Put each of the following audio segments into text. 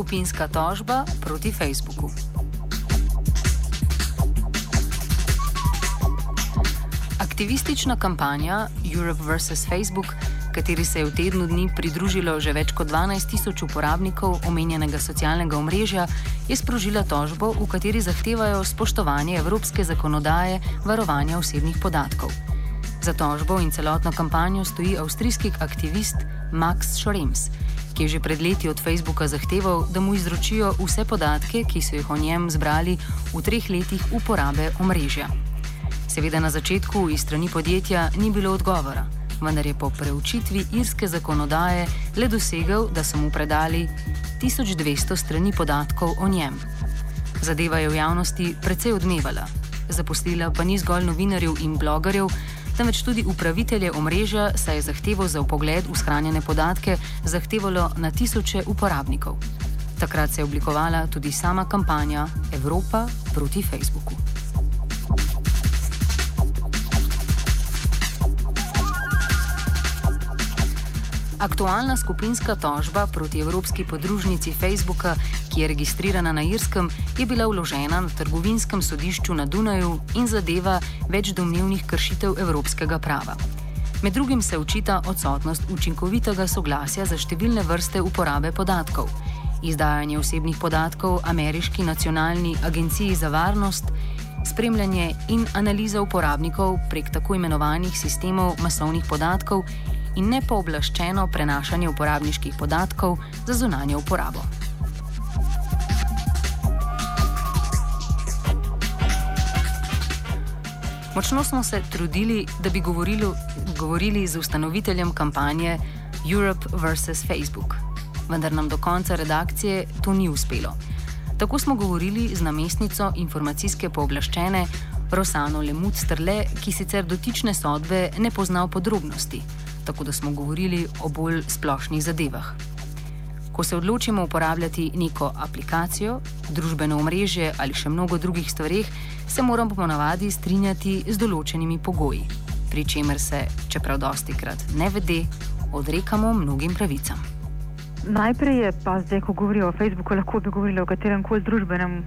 skupinska tožba proti Facebooku. Aktivistična kampanja Europe vs. Facebook, kateri se je v tednu dni pridružilo že več kot 12 tisoč uporabnikov omenjenega socialnega omrežja, je sprožila tožbo, v kateri zahtevajo spoštovanje evropske zakonodaje varovanja osebnih podatkov. Za tožbo in celotno kampanjo stoji avstrijski aktivist Max Schrems, ki je že pred leti od Facebooka zahteval, da mu izročijo vse podatke, ki so jih o njem zbrali v treh letih uporabe omrežja. Seveda na začetku iz strani podjetja ni bilo odgovora, vendar je po preučitvi irske zakonodaje le dosegel, da so mu predali 1200 strani podatkov o njem. Zadeva je v javnosti precej odmevala, zapustila pa ni zgolj novinarjev in blogerjev, temveč tudi upravitelje omrežja, saj je zahtevo za upogled v shranjene podatke zahtevalo na tisoče uporabnikov. Takrat se je oblikovala tudi sama kampanja Evropa proti Facebooku. Aktualna skupinska tožba proti Evropski podružnici Facebooka, ki je registrirana na Irskem, je bila vložena na trgovinskem sodišču na Dunaju in zadeva več domnevnih kršitev evropskega prava. Med drugim se učita odsotnost učinkovitega soglasja za številne vrste uporabe podatkov, izdajanje osebnih podatkov Ameriški nacionalni agenciji za varnost, spremljanje in analiza uporabnikov prek tako imenovanih sistemov masovnih podatkov in nepooblaščeno prenašanje uporabniških podatkov za zunanje uporabo. Močno smo se trudili, da bi govorili, govorili z ustanoviteljem kampanje Europe vs. Facebook, vendar nam do konca redakcije to ni uspelo. Tako smo govorili z namestnico informacijske pooblaščene Rosano Lemut-Strle, ki sicer dotične sodbe ne pozna v podrobnosti tako da smo govorili o bolj splošnih zadevah. Ko se odločimo uporabljati neko aplikacijo, družbeno omrežje ali še mnogo drugih stvarih, se moramo ponavadi strinjati z določenimi pogoji, pri čemer se, čeprav dosti krat ne vede, odrekamo mnogim pravicam. Najprej je pa zdaj, ko govorijo o Facebooku, lahko bi govorili o katerem koli družbenem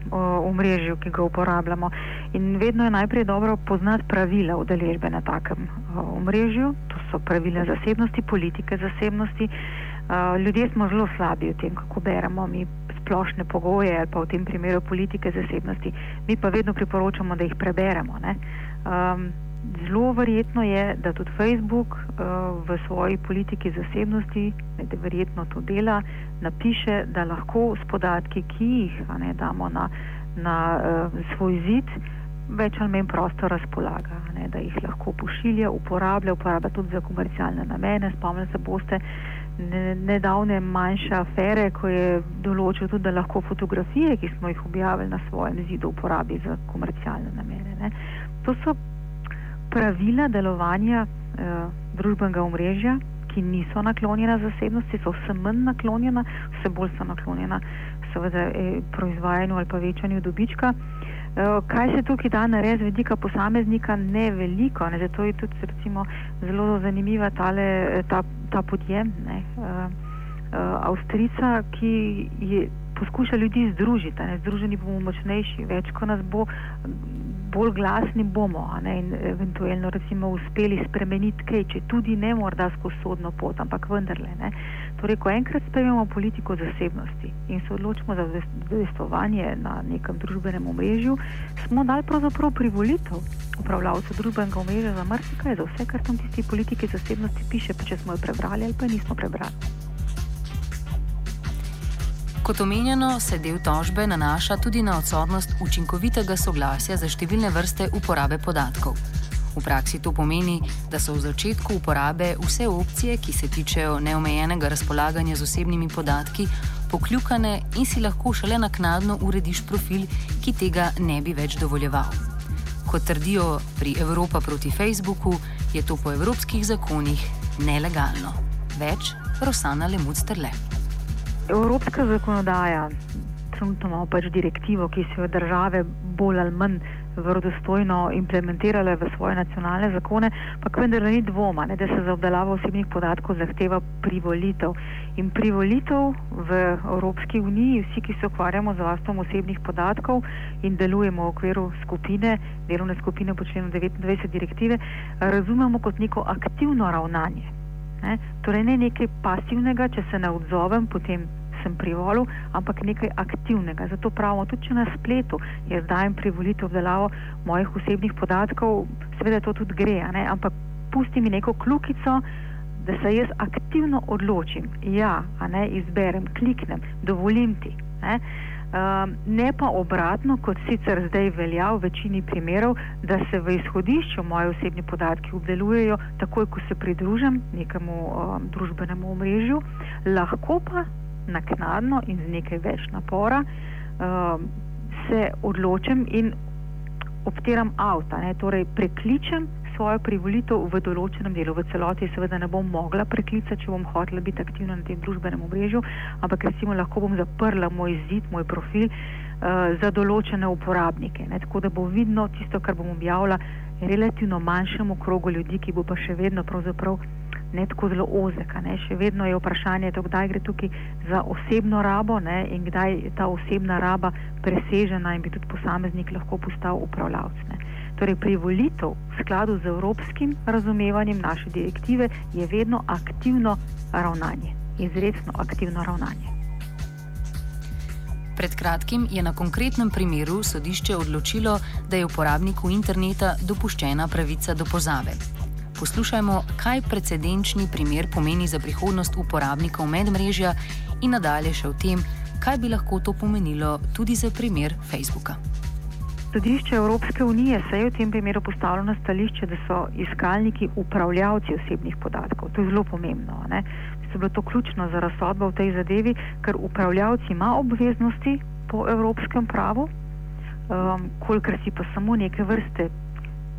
omrežju, ki ga uporabljamo. In vedno je najprej dobro poznati pravila udeležbe na takem omrežju, to so pravila zasebnosti, politike zasebnosti. Ljudje smo zelo slabi v tem, kako beremo mi splošne pogoje ali pa v tem primeru politike zasebnosti. Mi pa vedno priporočamo, da jih preberemo. Um, zelo verjetno je, da tudi Facebook uh, v svoji politiki zasebnosti, da verjetno to dela, napiše, da lahko s podatki, ki jih ne, damo na, na uh, svoj zid, več ali manj prosto razpolaga, ne, da jih lahko pošilja, uporablja, uporablja tudi za komercialne namene. Spomnim se boste nedavne manjše afere, ko je določil tudi, da lahko fotografije, ki smo jih objavili na svojem zidu, uporabi za komercialne namene. Ne. To so pravila delovanja eh, družbenega omrežja, ki niso naklonjena zasebnosti, so vse manj naklonjena, vse bolj so naklonjena seveda eh, proizvajanju ali pa večanju dobička. Eh, kaj se tukaj da narediti z vedika posameznika, ne veliko, ne? zato je tudi recimo, zelo zanimiva tale, eh, ta, ta podjem, ne? Uh, uh, Avstrica, ki je poskuša ljudi združiti, ne? združeni bomo močnejši, več ko nas bo bolj glasni bomo ne, in eventualno recimo uspeli spremeniti kaj, če tudi ne morda skozi sodno pot, ampak vendarle. Ne. Torej, ko enkrat sprejmemo politiko zasebnosti in se odločimo za dejstvovanje na nekem družbenem omrežju, smo dali pravzaprav privolitev upravljavcev družbenega omrežja za marsikaj, za vse, kar tam tisti politiki zasebnosti piše, pa če smo jo prebrali ali pa nismo prebrali. Kot omenjeno, se del tožbe nanaša tudi na odsotnost učinkovitega soglasja za številne vrste uporabe podatkov. V praksi to pomeni, da so v začetku uporabe vse opcije, ki se tičejo neomejenega razpolaganja z osebnimi podatki, pokljukane in si lahko šele naknadno urediš profil, ki tega ne bi več dovoljeval. Kot trdijo pri Evropa proti Facebooku, je to po evropskih zakonih nelegalno. Več Rosana Lemut-Strle. Evropska zakonodaja, trenutno imamo pač direktivo, ki se jo države bolj ali manj verodostojno implementirale v svoje nacionalne zakone, pa vendar ni dvoma, ne, da se za obdelavo osebnih podatkov zahteva privolitev. In privolitev v Evropski uniji, vsi, ki se ukvarjamo z varstvom osebnih podatkov in delujemo v okviru skupine, delovne skupine po členu 29 direktive, razumemo kot neko aktivno ravnanje. Ne. Torej ne nekaj pasivnega, če se ne odzovem, potem sem privolu, ampak nekaj aktivnega. Zato pravimo, tudi če na spletu jaz dajem privolitev v delavo mojih osebnih podatkov, seveda to tudi gre, ampak pusti mi neko kljukico, da se jaz aktivno odločim, ja, a ne izberem, kliknem, dovolim ti. Ne? Um, ne pa obratno, kot sicer zdaj velja v večini primerov, da se v izhodišču moje osebne podatke obdelujejo takoj, ko se pridružim nekemu um, družbenemu omrežju, lahko pa naknadno in z nekaj več napora uh, se odločim in obtiram avta, ne, torej prekličem svojo privolitev v določenem delu. V celoti seveda ne bom mogla preklicati, če bom hotela biti aktivna na tem družbenem omrežju, ampak recimo lahko bom zaprla moj zid, moj profil uh, za določene uporabnike. Ne, tako da bo vidno tisto, kar bom objavila relativno manjšemu krogu ljudi, ki bo pa še vedno pravzaprav ne tako zelo ozek. Ne. Še vedno je vprašanje, to, kdaj gre tukaj za osebno rabo ne, in kdaj ta osebna raba presežena in bi tudi posameznik lahko postal upravljavc. Ne. Torej, privolitev v skladu z evropskim razumevanjem naše direktive je vedno aktivno ravnanje, izredno aktivno ravnanje. Pred kratkim je na konkretnem primeru sodišče odločilo, da je uporabniku interneta dopuščena pravica do pozave poslušajmo, kaj precedenčni primer pomeni za prihodnost uporabnikov medmrežja in nadalje še o tem, kaj bi lahko to pomenilo tudi za primer Facebooka. Sodišče Evropske unije se je v tem primeru postavilo na stališče, da so iskalniki upravljavci osebnih podatkov. To je zelo pomembno. Ne? Se bilo to ključno za razsodbo v tej zadevi, ker upravljavci ima obveznosti po evropskem pravu, um, kolikor si pa samo neke vrste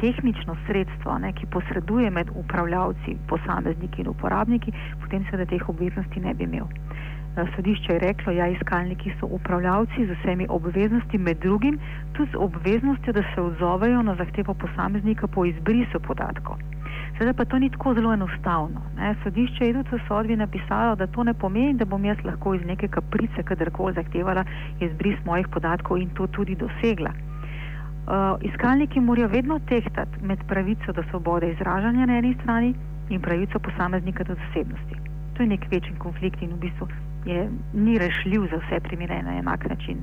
tehnično sredstvo, ne, ki posreduje med upravljavci, posamezniki in uporabniki, potem seveda teh obveznosti ne bi imel. Eh, sodišče je reklo, ja, iskalniki so upravljavci z vsemi obveznosti, med drugim tudi z obveznostjo, da se odzovejo na zahtevo posameznika po izbrisu podatkov. Sedaj pa to ni tako zelo enostavno. Ne. Sodišče je tudi v sodbi napisalo, da to ne pomeni, da bom jaz lahko iz neke kaprice kadarkoli zahtevala izbris mojih podatkov in to tudi dosegla. Uh, iskalniki morajo vedno tehtati med pravico do svobode izražanja na eni strani in pravico posameznika do zasebnosti. To je nek večji konflikt in v bistvu je, ni rešljiv za vse primere na enak način.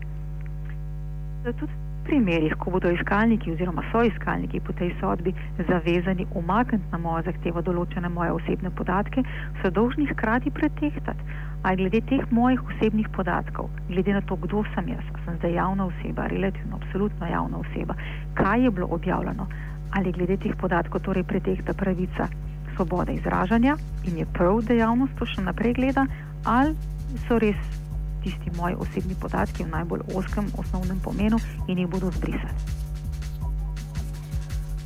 Tudi v primerih, ko bodo iskalniki oziroma so iskalniki po tej sodbi zavezani umakniti na mojo zahtevo določene moje osebne podatke, so dolžni hkrati pretehtati, ali glede teh mojih osebnih podatkov, glede na to, kdo sem jaz, sem zdaj javna oseba, relativno, absolutno javna oseba, kaj je bilo objavljeno, ali glede teh podatkov torej pretehta pravica svobode izražanja in je prav, da javnost to še naprej gleda, ali so res tisti moji osebni podatki v najbolj oskem osnovnem pomenu in jih bodo zbrisali.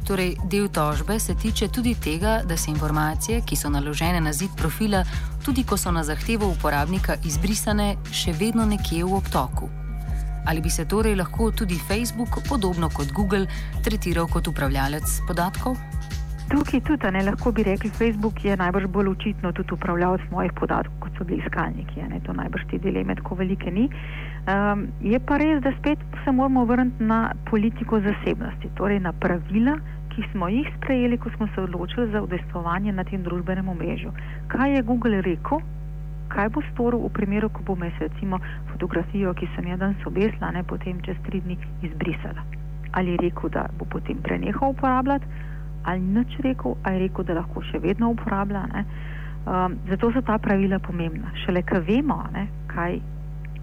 Torej, del tožbe se tiče tudi tega, da se informacije, ki so naložene na zid profila, tudi ko so na zahtevo uporabnika izbrisane, še vedno nekje v obtoku. Ali bi se torej lahko tudi Facebook, podobno kot Google, tretiral kot upravljalec podatkov? Tukaj tudi ne lahko bi rekli, Facebook je najbrž bolj očitno tudi upravljalec mojih podatkov, kot so bili iskalniki. Ne? To najbrž te dileme tako velike ni. Um, je pa res, da spet se moramo vrniti na politiko zasebnosti, torej na pravila, ki smo jih sprejeli, ko smo se odločili za udejstvovanje na tem družbenem omrežju. Kaj je Google rekel, kaj bo storil v primeru, ko bom jaz recimo fotografijo, ki sem jo danes obesla, ne potem čez tri dni izbrisala. Ali je rekel, da bo potem prenehal uporabljati, ali nič rekel, ali je rekel, da lahko še vedno uporablja. Um, zato so ta pravila pomembna. Šele, ker vemo, ne, kaj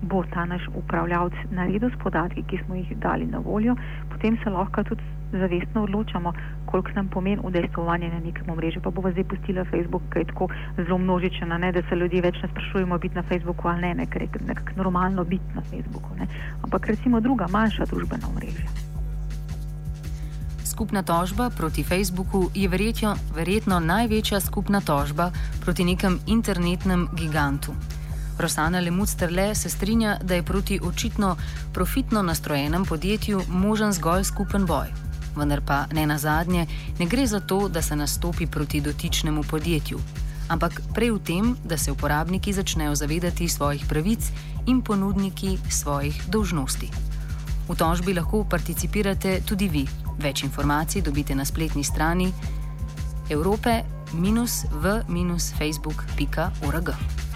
bo ta naš upravljavc naredil s podatki, ki smo jih dali na voljo, potem se lahko tudi zavestno odločamo, koliko nam pomeni udejstvovanje na nekem omrežju. Pa bomo zdaj pustili Facebook, ki je tako zelo množičen, ne, da se ljudje več ne sprašujemo biti na Facebooku ali ne, ne ker je nekako normalno biti na Facebooku. Ne. Ampak recimo druga, manjša družbena omrežja. Skupna tožba proti Facebooku je verjetno, verjetno največja skupna tožba proti nekem internetnem gigantu. Rosana Lemusterle se strinja, da je proti očitno profitno nastrojenem podjetju možen zgolj skupen boj. Vendar pa ne na zadnje, ne gre za to, da se nastopi proti dotičnemu podjetju, ampak prej v tem, da se uporabniki začnejo zavedati svojih pravic in ponudniki svojih dolžnosti. V tožbi lahko participirate tudi vi. Več informacij dobite na spletni strani Evrope-v-facebook.org.